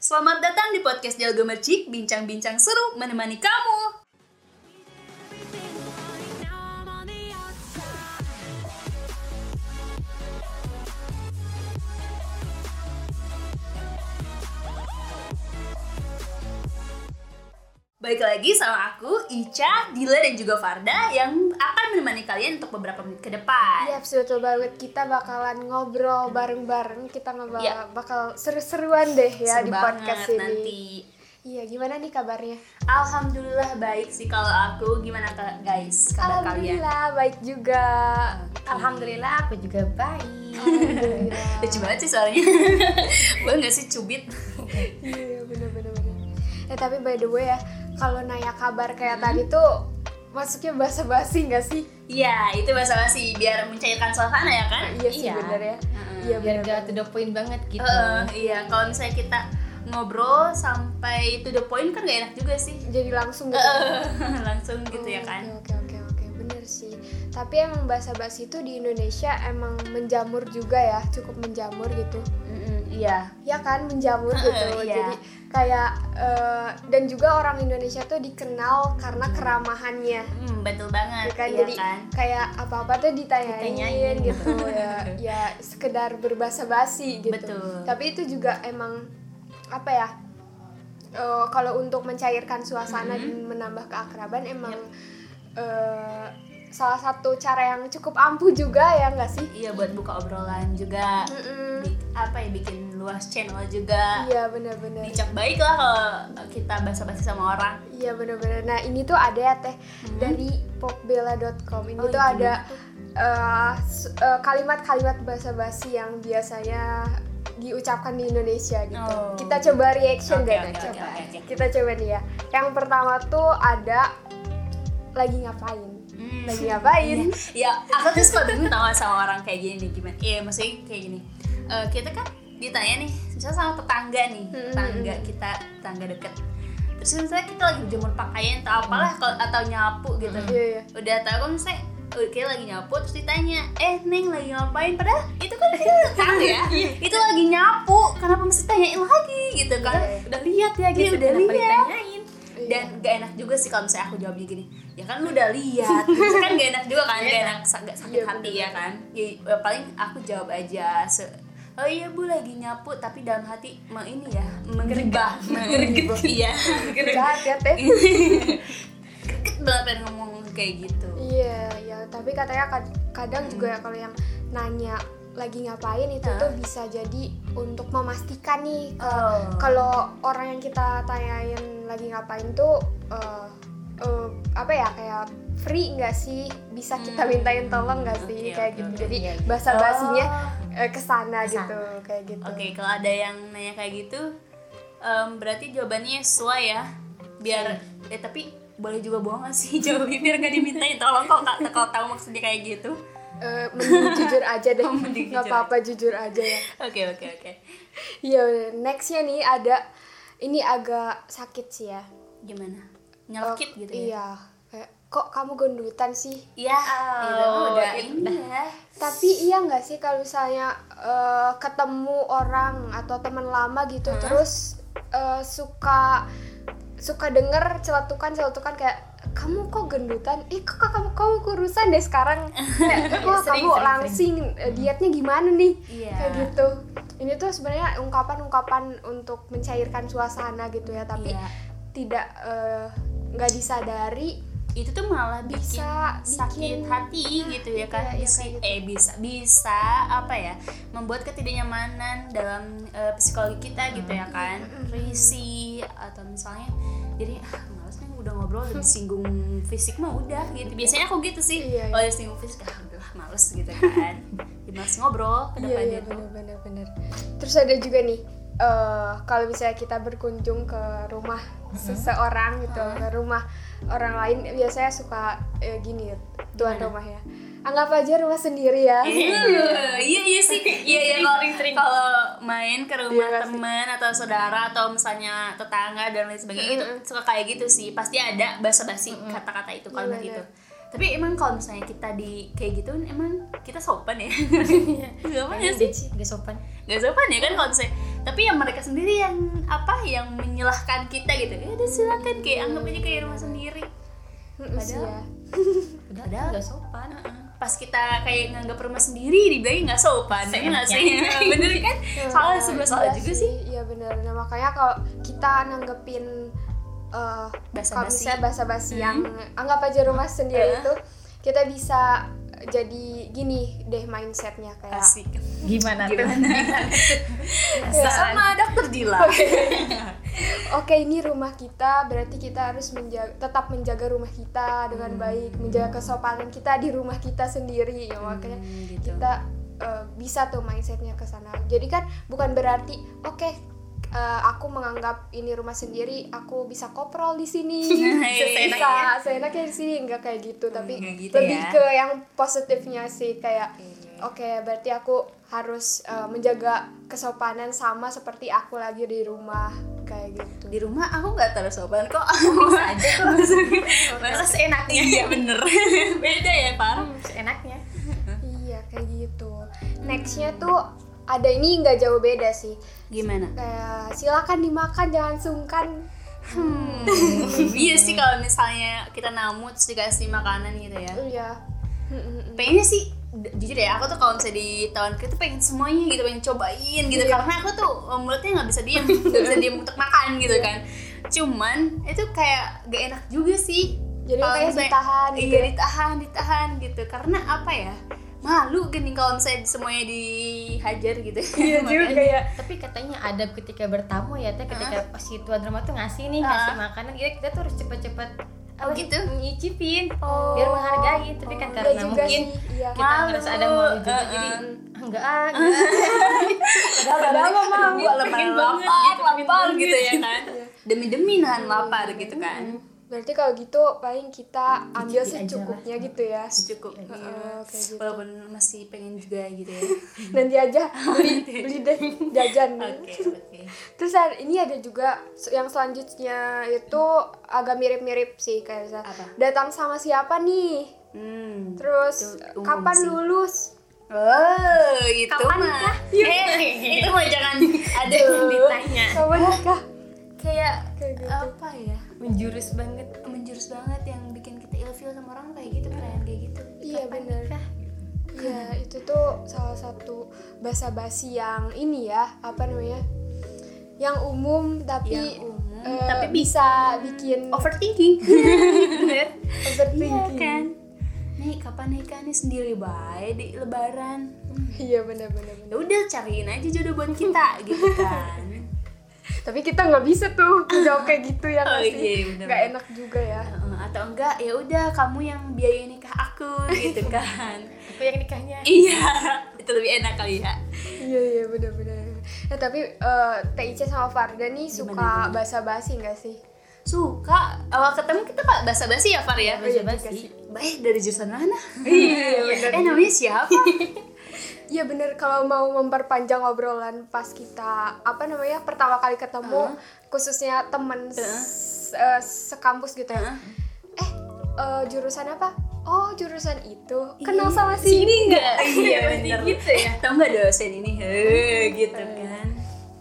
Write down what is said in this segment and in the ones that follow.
Selamat datang di podcast Dialgo Mercik, bincang-bincang seru menemani kamu. Baik lagi sama aku, Ica, Dila, dan juga Farda yang akan menemani kalian untuk beberapa menit ke depan. Iya, betul banget. Kita bakalan ngobrol bareng-bareng. Kita ngobrol Iya. bakal seru-seruan deh ya Seru di podcast ini. nanti. Iya, gimana nih kabarnya? Alhamdulillah baik sih kalau aku. Gimana ka- guys kabar kalian? Alhamdulillah baik juga. Alhamdulillah aku juga baik. Alhamdulillah. Lucu banget sih suaranya. Boleh gak sih cubit? Iya, bener-bener. Eh tapi by the way ya, kalau nanya kabar kayak Hmm. tadi tuh masuknya basa-basi nggak sih? Iya, itu bahasa basi biar mencairkan suasana ya kan? Iya sih Iya. bener ya. Heeh. Iya Biar bener. gak to the point banget gitu. Heeh, iya, kalau misalnya kita ngobrol sampai to the point kan gak enak juga sih. Jadi langsung gitu. Heeh, Langsung gitu ya kan? Oke oke oke bener sih. Tapi emang bahasa basi itu di Indonesia emang menjamur juga ya, cukup menjamur gitu. Mm-mm, Iya. Ya kan menjamur gitu. Iya. Jadi kayak eh, dan juga orang Indonesia tuh dikenal karena keramahannya. Hmm, betul banget. Ya kan? iya Jadi kan? kayak apa-apa tuh ditanyain, Ditanyain. gitu ya. Ya sekedar berbahasa basi gitu. Betul. Tapi itu juga emang apa ya? eh, kalau untuk mencairkan suasana Mm-hmm. dan menambah keakraban emang eh, salah satu cara yang cukup ampuh juga ya nggak sih? Iya buat buka obrolan juga. Mm-mm. Bi- apa ya bikin luas channel juga. Iya benar-benar. Dicap baik lah kalau kita basa-basi sama orang. Iya benar-benar. Nah ini tuh ada ya teh dari popbella.com. Ini Hmm. Oh, tuh gimana ada eh, eh, kalimat-kalimat basa-basi yang biasanya diucapkan di Indonesia gitu. Oh. Kita coba reaction Oke, guys. oke, coba. oke, oke. Kita coba nih ya. Yang pertama tuh ada lagi ngapain? Hmm. Lagi ngapain? ya aku tuh suka bingung sama orang kayak gini nih gimana iya maksudnya kayak gini Eh, kita kan ditanya nih misalnya sama tetangga nih Hmm, tetangga kita tetangga deket. Terus misalnya kita lagi jemur pakaian atau apalah kalau atau nyapu gitu. Iya, iya. udah tahu kan misalnya oh, kayak lagi nyapu terus ditanya eh neng lagi ngapain? Padahal itu kan kita tahu ya. Itu lagi nyapu kenapa mesti tanyain lagi gitu kan? Iya. udah lihat ya gitu udah lihat. dan gak enak juga sih kalau misalnya aku jawabnya gini ya kan lu udah lihat. Gitu. Kan gak enak juga kan gak enak gak sakit Iya, hati ya kan? Ya, ya, paling aku jawab aja se- oh iya bu lagi nyapu tapi dalam hati mau ini ya menggibah menggibah iya Jahat ya teh. greget banget ngomong kayak gitu Iya, ya. Tapi katanya kad- kadang juga ya kalau yang nanya lagi ngapain itu Hah? tuh bisa jadi untuk memastikan nih Oh. kalau orang yang kita tanyain lagi ngapain tuh eh, eh, apa ya kayak free nggak sih bisa kita Hmm. mintain tolong nggak sih Oke, kayak oke, gitu. oke. Jadi bahasa basinya Oh. Eh, ke sana Ke sana. gitu kayak gitu. Oke, kalau ada yang nanya kayak gitu, em, berarti jawabannya sesuai ya. Biar, eh tapi boleh juga bohong gak sih jawabnya biar gak dimintain tolong kok nggak kalau tahu maksudnya kayak gitu. Eh, mending jujur aja deh, Oh, nggak apa-apa jujur aja ya. Oke oke oke. Iya, nextnya nih ada ini agak sakit sih ya. Gimana? Nyelkit Oh, gitu ya? Iya. Kok kamu gendutan sih? Iya, itu udah itu ini ya. Tapi iya nggak sih kalau misalnya eh, ketemu orang atau teman lama gitu terus eh, suka suka denger celetukan celetukan kayak kamu kok gendutan? Ih kok kamu kamu kurusan deh sekarang? Kayak, kok Sering, kamu sering, langsing eh, dietnya gimana nih? Iya. Kayak gitu. Ini tuh sebenarnya ungkapan-ungkapan untuk mencairkan suasana gitu ya, tapi Iya. tidak eh, nggak disadari Itu tuh malah bikin Bisa sakit bikin- hati gitu ya kan? Iya, iya, gitu. eh bisa bisa apa ya? Membuat ketidaknyamanan dalam eh, psikologi kita gitu ya kan? Risih atau misalnya jadi ah, males nih udah ngobrol udah disinggung fisik mah udah gitu. Biasanya aku gitu sih. Iya, iya. Kalau disinggung fisik ah udah males gitu kan. Males ngobrol ke Iya depannya iya benar benar. Terus ada juga nih eh kalau misalnya kita berkunjung ke rumah seseorang gitu, ke rumah orang lain biasanya suka eh, gini tuan Gimana? rumah ya. Anggap aja rumah sendiri ya. Iya, iya iya sih. Iya iya kalau kalau main ke rumah Iya sih? teman atau saudara atau misalnya tetangga dan lain sebagainya itu suka kayak gitu sih. Pasti ada basa-basi kata-kata itu kalimat Iya, itu. bener. Tapi emang kalau misalnya kita di kayak gitu emang kita sopan ya. Sopan ya Iya sih? sih, gak sopan. Gak sopan ya kan kalau misalnya tapi yang mereka sendiri yang apa yang menyalahkan kita gitu ya udah silakan kayak anggap aja kayak rumah sendiri sih Padahal- ya. Padahal nggak sopan. pas kita kayak nganggap rumah sendiri dibilangin nggak sopan ya nggak sih bener kan salah Nah, sebelah salah juga sih Iya benar. Nah, makanya kalau kita nanggepin eh Basa-basi. kalau misalnya basa-basi Hmm. yang anggap aja rumah sendiri Eh. itu kita bisa jadi gini deh mindsetnya kayak asik Gimana, gimana tuh? sama dokter Dila oke ini rumah kita berarti kita harus menjaga tetap menjaga rumah kita dengan Hmm. baik menjaga kesopanan kita di rumah kita sendiri ya makanya gitu. kita eh, bisa tuh mindsetnya ke sana jadi kan bukan berarti oke eh, aku menganggap ini rumah sendiri aku bisa koprol di sini. Nah, bisa iya, bisa seenaknya. Di sini enggak kayak gitu. Tapi enggak gitu lebih ya. ke yang positifnya sih kayak oke berarti aku harus eh, menjaga kesopanan sama seperti aku lagi di rumah kayak gitu. Di rumah aku nggak terlalu sopan kok. Bisa aja kok. masa seenaknya. Iya bener. Beda ya pak Enaknya. iya kayak gitu. Nextnya tuh ada ini nggak jauh beda sih. Gimana? Kayak silakan dimakan jangan sungkan. Hmm, iya sih kalau misalnya kita namu terus dikasih makanan gitu ya. iya. Pengennya sih jujur ya aku tuh kalau misalnya di tahun kita pengen semuanya gitu pengen cobain gitu. Iya. karena aku tuh eh, mulutnya nggak bisa diem nggak bisa diem untuk makan gitu kan. Cuman itu kayak gak enak juga sih. Jadi kayak ditahan gitu iya ya? ditahan ditahan gitu. Karena apa ya malu gini kalau misalnya semuanya dihajar gitu iya juga kayak Tapi katanya adab ketika bertamu ya teh ketika si tuan rumah tuh ngasih nih ngasih makanan gitu kita tuh harus cepet-cepet Oh, apa gitu? nyicipin Oh. biar menghargai tapi kan Enggak karena juga mungkin sih, iya. kita Malu. ngerasa ada malu juga Uh-uh. jadi "Ah, enggak ah enggak padahal mah mau gua lemah lapar gitu, lapar gitu ya kan demi demi nahan lapar gitu kan berarti kalau gitu paling kita ambil Dicicip aja secukupnya gitu ya cukup Heeh, kayak gitu. walaupun masih pengen juga gitu ya nanti aja beli beli deh jajan oke oke terus ada- ini ada juga yang selanjutnya itu agak mirip-mirip sih kayak Apa? datang sama siapa nih hmm terus Itu kapan sih. lulus Oh, itu Kapan mah. Eh, itu mah jangan ada yang ditanya. kapan nikah Kayak Kayak gitu. apa ya? Menjurus banget Menjurus banget yang bikin kita ilfeel sama orang kayak gitu, perayaan kayak gitu. iya bener Iya itu tuh salah satu basa-basi yang ini ya apa namanya yang umum tapi Yang umum, eh, tapi bisa bikin Overthinking. Bener. overthinking Iya kan? Nih kapan nikah nih sendiri baik di lebaran. iya bener-bener bener. Ya udah cariin aja jodoh buat kita gitu kan. Tapi kita nggak bisa tuh jawab kayak gitu ya nggak Oh, sih iya, bener. nggak enak juga ya atau enggak ya udah kamu yang biayain nikah aku gitu kan. apa yang nikahnya iya, itu lebih enak kali ya. iya iya bener-bener nah tapi eh, TIC sama Farda nih suka gimana? basa-basi nggak sih Suka awal ketemu kita pak basa-basi ya Far ya? basa-basi Baik dari jurusan mana? iya bener eh namanya siapa? Iya bener kalau mau memperpanjang obrolan pas kita apa namanya pertama kali ketemu khususnya temen s- eh, sekampus gitu ya. Eh eh, jurusan apa? Oh jurusan itu. Kenal sama si ini nggak? iya bener gitu ya. Tahu nggak dosen ini? He, gitu kan.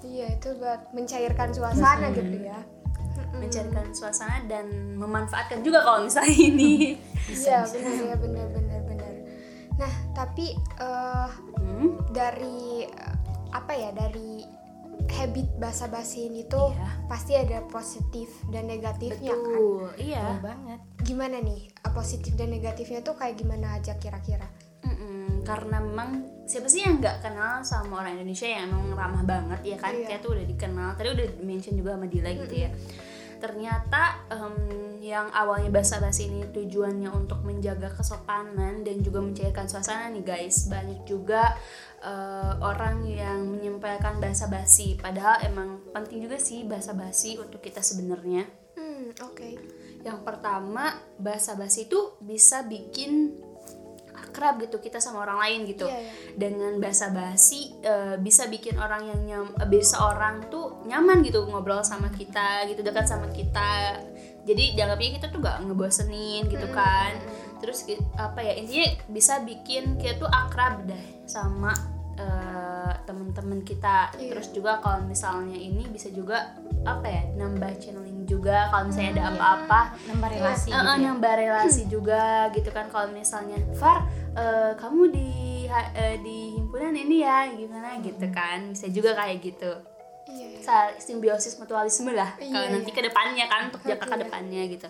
Iya itu buat mencairkan suasana gitu ya. Mencarikan suasana dan memanfaatkan juga kalau misalnya ini. Iya benar ya benar benar benar. Nah tapi eh, Hmm? dari eh, apa ya dari habit basa-basi ini tuh Iya. pasti ada positif dan negatifnya kan. Betul, iya. Betul banget Gimana nih eh, positif dan negatifnya tuh kayak gimana aja kira-kira? Mm-mm, karena memang siapa sih yang nggak kenal sama orang Indonesia yang emang ramah banget ya kan Iya. kayak tuh udah dikenal tadi udah mention juga sama Dila gitu ya ternyata em, yang awalnya basa-basi ini tujuannya untuk menjaga kesopanan dan juga mencairkan suasana nih guys. Banyak juga eh, orang yang menyampaikan basa-basi. Padahal emang penting juga sih basa-basi untuk kita sebenarnya. Hmm oke. yang pertama basa-basi itu bisa bikin akrab gitu kita sama orang lain gitu. Iya, iya. dengan basa-basi eh, bisa bikin orang yang nyam eh, bisa orang tuh nyaman gitu ngobrol sama kita gitu dekat sama kita. Jadi dianggapnya kita tuh gak ngebosenin gitu kan. Terus apa ya intinya bisa bikin kita tuh akrab deh sama eh, teman-teman kita. Iya. terus juga kalau misalnya ini bisa juga apa ya nambah channeling juga. Kalau misalnya ada apa-apa nambah relasi Eh, gitu eh, ya. nambah relasi juga gitu kan. Kalau misalnya Far eh, kamu di eh, di himpunan ini ya gimana? Gitu kan. Bisa juga kayak gitu. Iya. Sa- simbiosis mutualisme lah. Iya, kalau nanti ke depannya kan untuk jangka ke depannya gitu.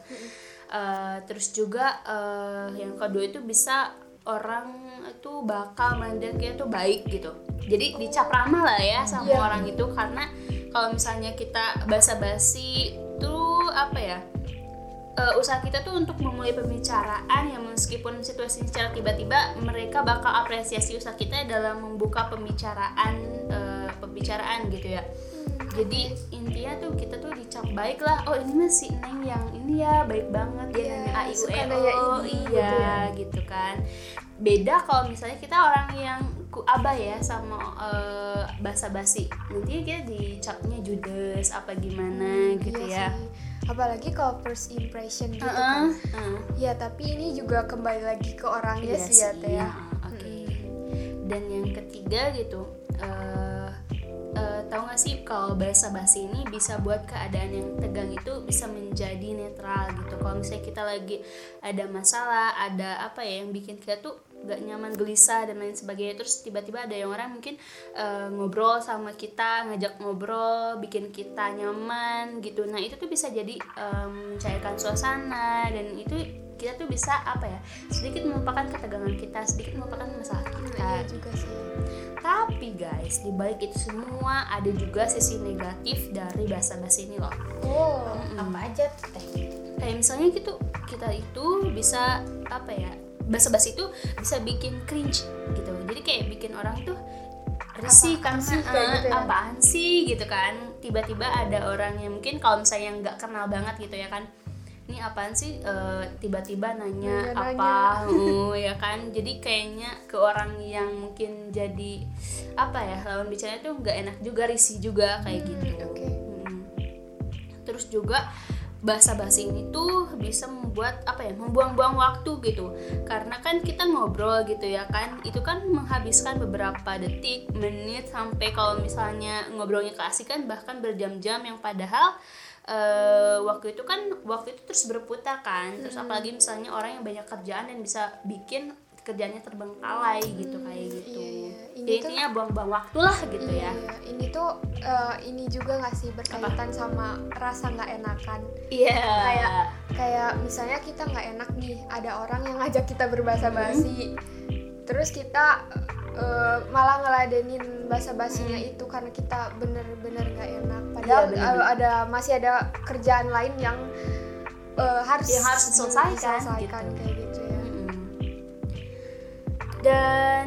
Eh, terus juga eh, yang kedua itu bisa orang itu bakal mandang kita tuh baik gitu jadi dicap ramah lah ya sama Iya. orang itu karena kalau misalnya kita basa-basi tuh apa ya eh, usaha kita tuh untuk memulai pembicaraan yang meskipun situasi secara tiba-tiba mereka bakal apresiasi usaha kita dalam membuka pembicaraan eh, pembicaraan gitu ya jadi intinya tuh kita tuh dicap baik lah. Oh ini mah si neng yang ini ya baik banget. Dia Iya, nanya a i u e o ini, iya gitu ya. gitu kan. Beda kalau misalnya kita orang yang abah ya sama eh, basa-basi. Nanti kita dicapnya judes apa gimana gitu Iya ya. sih. apalagi kalau first impression gitu Heeh, kan. heeh. ya tapi ini juga kembali lagi ke orangnya Iya sih ya teh ya. Iya, Oke. Dan yang ketiga gitu, eh eh, tahu nggak sih kalau bahasa basi ini bisa buat keadaan yang tegang itu bisa menjadi netral gitu. Kalau misalnya kita lagi ada masalah, ada apa ya yang bikin kita tuh gak nyaman, gelisah dan lain sebagainya. Terus tiba-tiba ada yang orang mungkin eh, ngobrol sama kita, ngajak ngobrol, bikin kita nyaman gitu. Nah itu tuh bisa jadi eh, mencairkan suasana dan itu kita tuh bisa apa ya sedikit melupakan ketegangan kita sedikit melupakan masalah kita iya juga sih tapi guys di balik itu semua ada juga sisi negatif dari bahasa basi ini loh. Oh apa aja teh? Kayak misalnya gitu kita itu bisa apa ya bahasa basi itu bisa bikin cringe gitu. Jadi kayak bikin orang tuh risih Apaan karena sih, eh, gitu ya? apaan sih gitu kan. Tiba-tiba ada orang yang mungkin kalau misalnya nggak kenal banget gitu ya kan ini apaan sih? Eh, tiba-tiba nanya Nanya-nanya. apa? Oh, ya kan? Jadi kayaknya ke orang yang mungkin jadi apa ya lawan bicaranya tuh nggak enak juga risih juga kayak gitu. oke. Mm. terus juga bahasa basi ini tuh bisa membuat apa ya membuang-buang waktu gitu. Karena kan kita ngobrol gitu ya kan? Itu kan menghabiskan beberapa detik menit sampai kalau misalnya ngobrolnya keasikan bahkan berjam-jam yang padahal eh, waktu itu kan waktu itu terus berputar kan. Terus apalagi misalnya orang yang banyak kerjaan dan bisa bikin kerjanya terbengkalai gitu kayak gitu iya, iya. Ini Jadi tuh- intinya buang-buang waktu lah gitu ya. Iya, ini tuh eh, ini juga nggak sih berkaitan sama rasa nggak enakan? Iya. Kayak- kayak misalnya kita nggak enak nih ada orang yang ngajak kita berbahasa basi. Terus kita eh, malah ngeladenin bahasa basinya itu karena kita bener-bener nggak enak padahal Iya, bener-bener. eh, ada masih ada kerjaan lain yang eh, harus Yang harus diselesaikan, diselesaikan, gitu. kayak gitu ya Mm-mm. Dan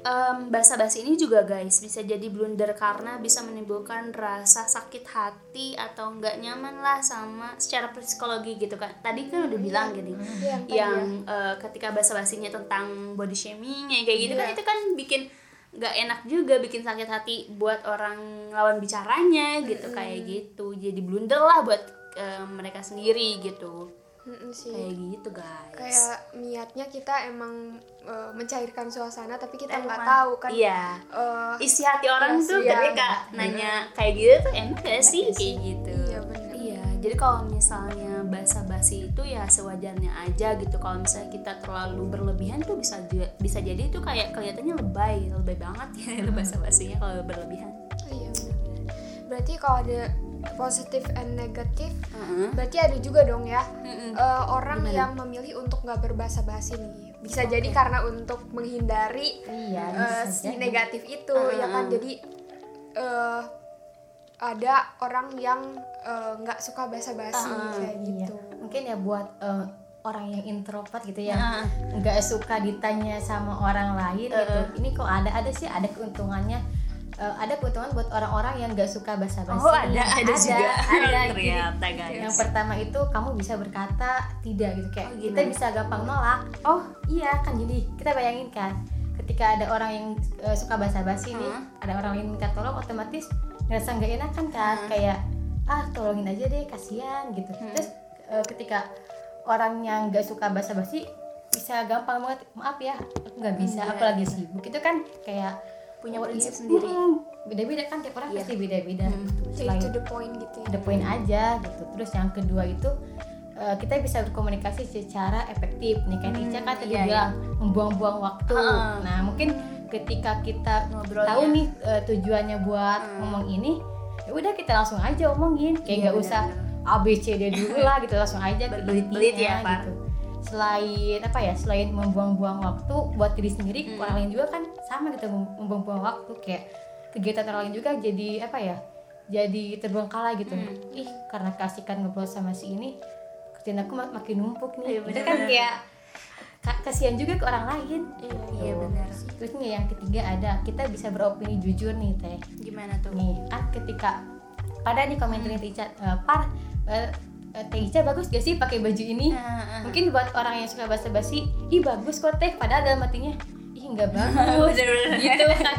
em, basa-basi ini juga guys bisa jadi blunder karena bisa menimbulkan rasa sakit hati atau nggak nyaman lah sama secara psikologi gitu kan. Tadi kan udah bilang gini, Iya, yang eh, ketika basa-basinya tentang body shaming ya kayak gitu kan Iya. itu kan bikin nggak enak juga bikin sakit hati buat orang lawan bicaranya gitu kayak gitu. Jadi blunder lah buat eh, mereka sendiri gitu. Mm-mm sih. Kayak gitu guys. kayak niatnya kita emang eh, mencairkan suasana tapi kita nggak tahu kan. Iya. Eh, isi hati orang Iya tuh ketika ya. nanya kayak gitu tuh enak gak sih? Kayak gitu. Iya benar iya jadi kalau misalnya basa-basi itu ya sewajarnya aja gitu. Kalau misalnya kita terlalu berlebihan tuh bisa bisa jadi itu kayak kelihatannya lebay lebay banget ya basa-basinya kalau berlebihan. Iya benar berarti kalau ada positif and negatif Heeh. berarti ada juga dong ya Mm-mm. eh, orang Gimana? yang memilih untuk nggak berbahasa basi nih bisa jadi karena untuk menghindari iya bisa si jadi. negatif itu Uh-uh. ya kan jadi eh, ada orang yang nggak suka bahasa basi Uh-uh, kayak Iya. gitu mungkin ya buat eh, orang yang introvert gitu ya Nah, nggak suka ditanya sama orang lain gitu ini kok ada ada sih ada keuntungannya Eh, ada keuntungan buat orang-orang yang nggak suka bahasa basi oh ada ada, juga. ada Jadi, ternyata guys. Yang pertama itu kamu bisa berkata tidak gitu. Kayak Oh, kita gimana? bisa gampang nolak. Oh iya kan jadi kita bayangin kan ketika ada orang yang eh, suka bahasa basi nih Hmm. ada orang lain minta tolong otomatis ngerasa nggak enak kan kan Hmm. kayak ah tolongin aja deh kasihan gitu. Hmm. terus eh, ketika orang yang nggak suka bahasa basi bisa gampang banget maaf ya aku nggak bisa Iya, aku lagi sibuk. Itu kan kayak punya Oh, prinsip iya. sendiri Mm, beda-beda kan tiap orang Iya. pasti beda-beda Hmm. gitu. Straight Selain to the point gitu ya ada poin aja gitu terus yang kedua itu eh, kita bisa berkomunikasi secara efektif nih kan Hmm, Ica kan tadi iya, bilang membuang-buang waktu Heeh. nah mungkin ketika kita Ngobrolnya. tahu nih eh, tujuannya buat Hmm. ngomong ini ya udah kita langsung aja omongin kayak Iya, nggak usah A B C D dulu lah gitu langsung aja Berbelit-belit ya, gitu selain apa ya selain membuang-buang waktu buat diri sendiri Hmm. orang lain juga kan sama gitu mem- membuang-buang waktu kayak kegiatan orang lain juga jadi apa ya jadi terbengkalai gitu. Hmm. ih karena kasihkan ngobrol sama si ini kerjaan aku mak- makin numpuk Iya, nih itu bener. kan kayak ka- kasihan juga ke orang lain. Iya benar. Terus nih yang ketiga ada kita bisa beropini jujur nih teh. Gimana tuh? Nih kan ketika pada nih komentarin Ica eh, par eh, eh, Teh Ica bagus gak sih pakai baju ini? Nah, mungkin buat orang yang suka basa-basi ih bagus kok teh padahal dalam hatinya ih nggak bagus. Gitu. Kan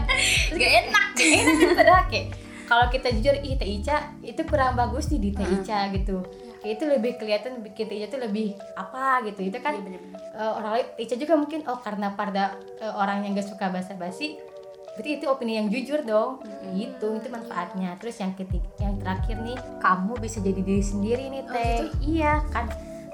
Gak enak. Kayak enak kan padahal kayak kalau kita jujur ih Teh Ica itu kurang bagus nih di Teh. Ica gitu. Kayak itu lebih kelihatan bikin Teh Ica tuh lebih apa gitu. Itu kan eh, orang lain Teh Ica juga mungkin oh karena pada eh, orang yang gak suka basa-basi berarti itu opini yang jujur dong. Gitu itu manfaatnya. Terus yang ketiga yang terakhir nih kamu bisa jadi diri sendiri nih teh. iya kan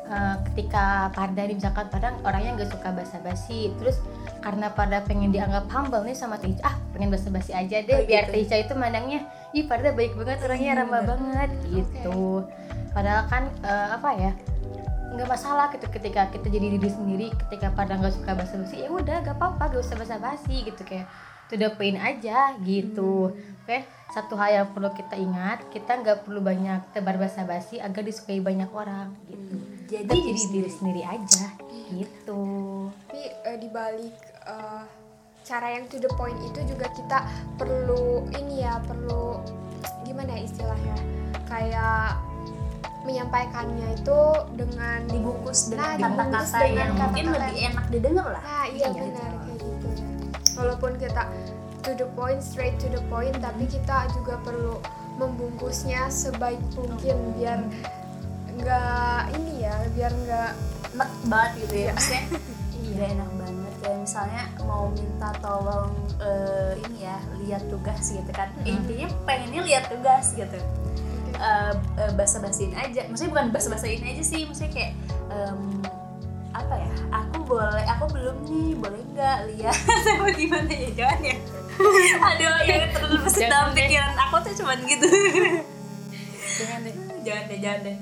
Eh, ketika pada nih misalkan pada orangnya nggak suka basa-basi. Terus karena pada pengen dianggap humble nih sama Teh ah pengen basa-basi aja deh Oh, biar gitu. Teh itu mandangnya ih pada baik banget orangnya ramah banget gitu. Padahal kan eh, apa ya nggak masalah gitu ketika kita jadi diri sendiri ketika pada nggak suka basa-basi ya udah gak apa-apa gak usah basa-basi gitu kayak to the point aja gitu. Oke satu hal yang perlu kita ingat kita nggak perlu banyak tebar basa-basi agar disukai banyak orang gitu. Jadi jadi jadi diri sendiri aja gitu. Tapi eh, di balik eh, cara yang to the point itu juga kita perlu ini ya perlu gimana ya istilahnya kayak menyampaikannya itu dengan dibungkus Nah, dengan dibungkus kata-kata yang mungkin kata-kata lebih enak didengar lah. Nah iya Iya, benar walaupun kita to the point straight to the point tapi kita juga perlu membungkusnya sebaik mungkin biar nggak ini ya biar nggak enak banget gitu ya maksudnya. Iya. Enak banget kayak misalnya mau minta tolong eh, ini ya lihat tugas gitu kan. Intinya pengennya lihat tugas gitu. Eh, eh, basa-basiin aja. Maksudnya bukan basa-basiin aja sih maksudnya kayak em, apa ya aku boleh belum nih boleh nggak lihat? Apa gimana ya jangan ya. Aduh yang terus dalam pikiran aku tuh cuman gitu. Jangan deh. Jangan deh jangan deh.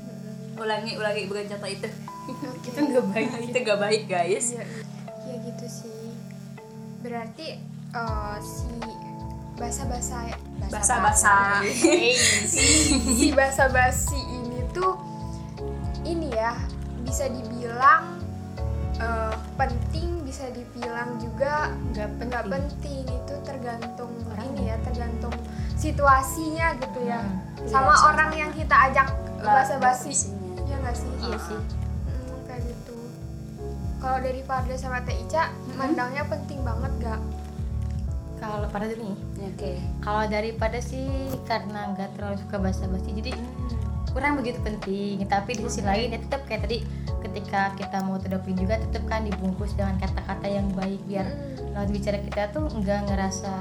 Ulangi ulangi bukan contoh itu. Itu nggak baik itu gak baik guys. Ya, ya gitu sih. Berarti eh, si basa-basa basa-basa. Si basa-basi ini tuh ini ya bisa dibilang eh, penting bisa dibilang juga nggak penting. penting. Itu tergantung Orangnya. ini ya. tergantung situasinya gitu ya. Hmm, sama iya, orang sama-sama. yang kita ajak basa-basi. basa-basinya. ya nggak sih? Iya sih. Hmm, kayak gitu. Kalau dari Parda sama Teh Ica mandangnya penting banget gak kalau pada dulu nih oke. kalau daripada sih karena nggak terlalu suka basa-basi jadi kurang begitu penting. Tapi di sisi lain ya tetap kayak tadi ketika kita mau terdapat juga tetap kan dibungkus dengan kata-kata yang baik biar lawan bicara kita tuh nggak ngerasa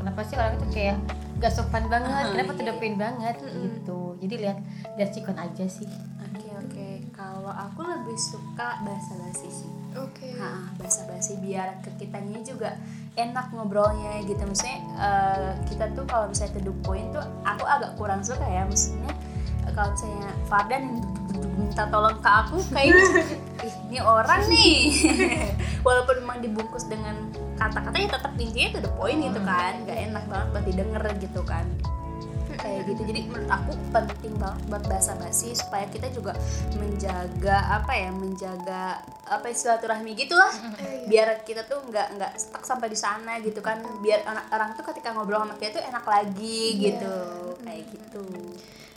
kenapa sih orang itu kayak gak sopan banget? Ah, kenapa iya. banget? Gitu. Jadi lihat lihat sikon aja sih. Oke oke. Kalau aku lebih suka bahasa basi sih. Oke. Hah, bahasa basi biar ke kitanya juga enak ngobrolnya gitu. Maksudnya eh, kita tuh kalau misalnya to the point tuh aku agak kurang suka ya. Maksudnya kalau misalnya Fardan minta tolong ke aku kayaknya ih ini orang nih. Walaupun memang dibungkus dengan kata-kata ya tetap intinya to the point gitu kan. Gak enak banget buat didengar gitu kan. Kayak gitu. Jadi menurut aku penting banget buat bahasa basi supaya kita juga menjaga apa ya menjaga apa ya, silaturahmi gitulah. Eh, iya. biar kita tuh nggak nggak stuck sampai di sana gitu kan. Biar anak orang tuh ketika ngobrol sama kita tuh enak lagi Iya. gitu. Kayak gitu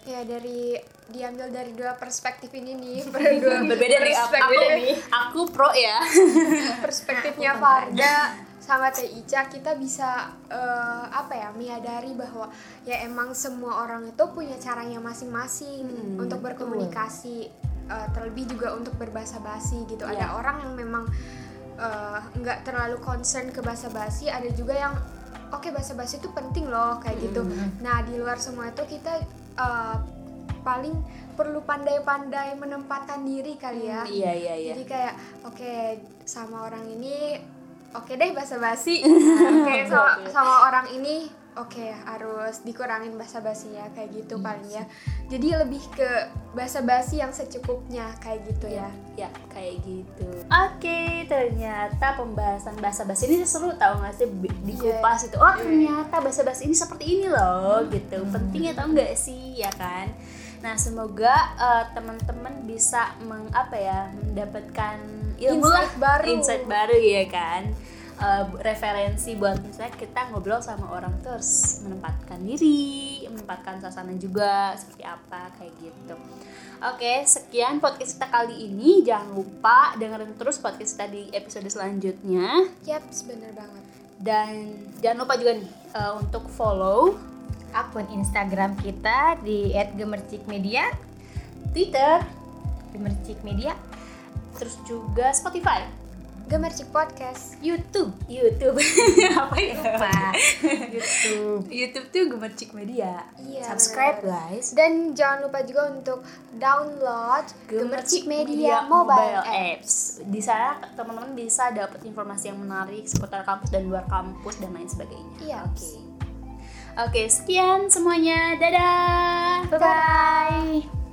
ya dari diambil dari dua perspektif ini nih per- dua berbeda nih aku, perspektif. aku, aku pro ya. Perspektifnya Farda sama Teh Ica kita bisa eh, apa ya menyadari bahwa ya emang semua orang itu punya caranya masing-masing Hmm, untuk berkomunikasi eh, terlebih juga untuk berbahasa basi gitu. Ada Iya. orang yang memang eh, nggak terlalu concern ke bahasa basi ada juga yang oke bahasa basi itu penting loh kayak gitu. Nah di luar semua itu kita uh, paling perlu pandai-pandai menempatkan diri kali ya. Iya iya iya. Jadi kayak oke sama orang ini oke deh bahasa basi oke sama, sama orang ini oke harus dikurangin bahasa basinya kayak gitu paling ya. jadi lebih ke bahasa basi yang secukupnya kayak gitu ya. ya kayak gitu. Oke ternyata pembahasan bahasa basi ini seru tau gak sih? Dikupas itu oh ternyata bahasa basi ini seperti ini loh gitu. Pentingnya tau nggak sih ya kan? Nah semoga eh, teman-teman bisa meng apa ya mendapatkan ilmu lah. Insight baru. insight baru ya kan Eh, referensi buat misalnya kita ngobrol sama orang terus menempatkan diri menempatkan suasana juga seperti apa kayak gitu. Oke, sekian podcast kita kali ini. Jangan lupa dengerin terus podcast kita di episode selanjutnya. yap bener banget. Dan jangan lupa juga nih eh, untuk follow akun Instagram kita di @gemercikmedia. Twitter, gemercik media terus juga Spotify, Gemercik Podcast YouTube YouTube. Apa ya? Pak YouTube YouTube tuh Gemercik Media. Iya, Subscribe benar. guys. dan jangan lupa juga untuk download Gemercik Media, Mobile, App. Apps. Di sana teman-teman bisa dapat informasi yang menarik seputar kampus dan luar kampus dan lain sebagainya. Iya. Oke. Oke, sekian semuanya. Dadah. bye bye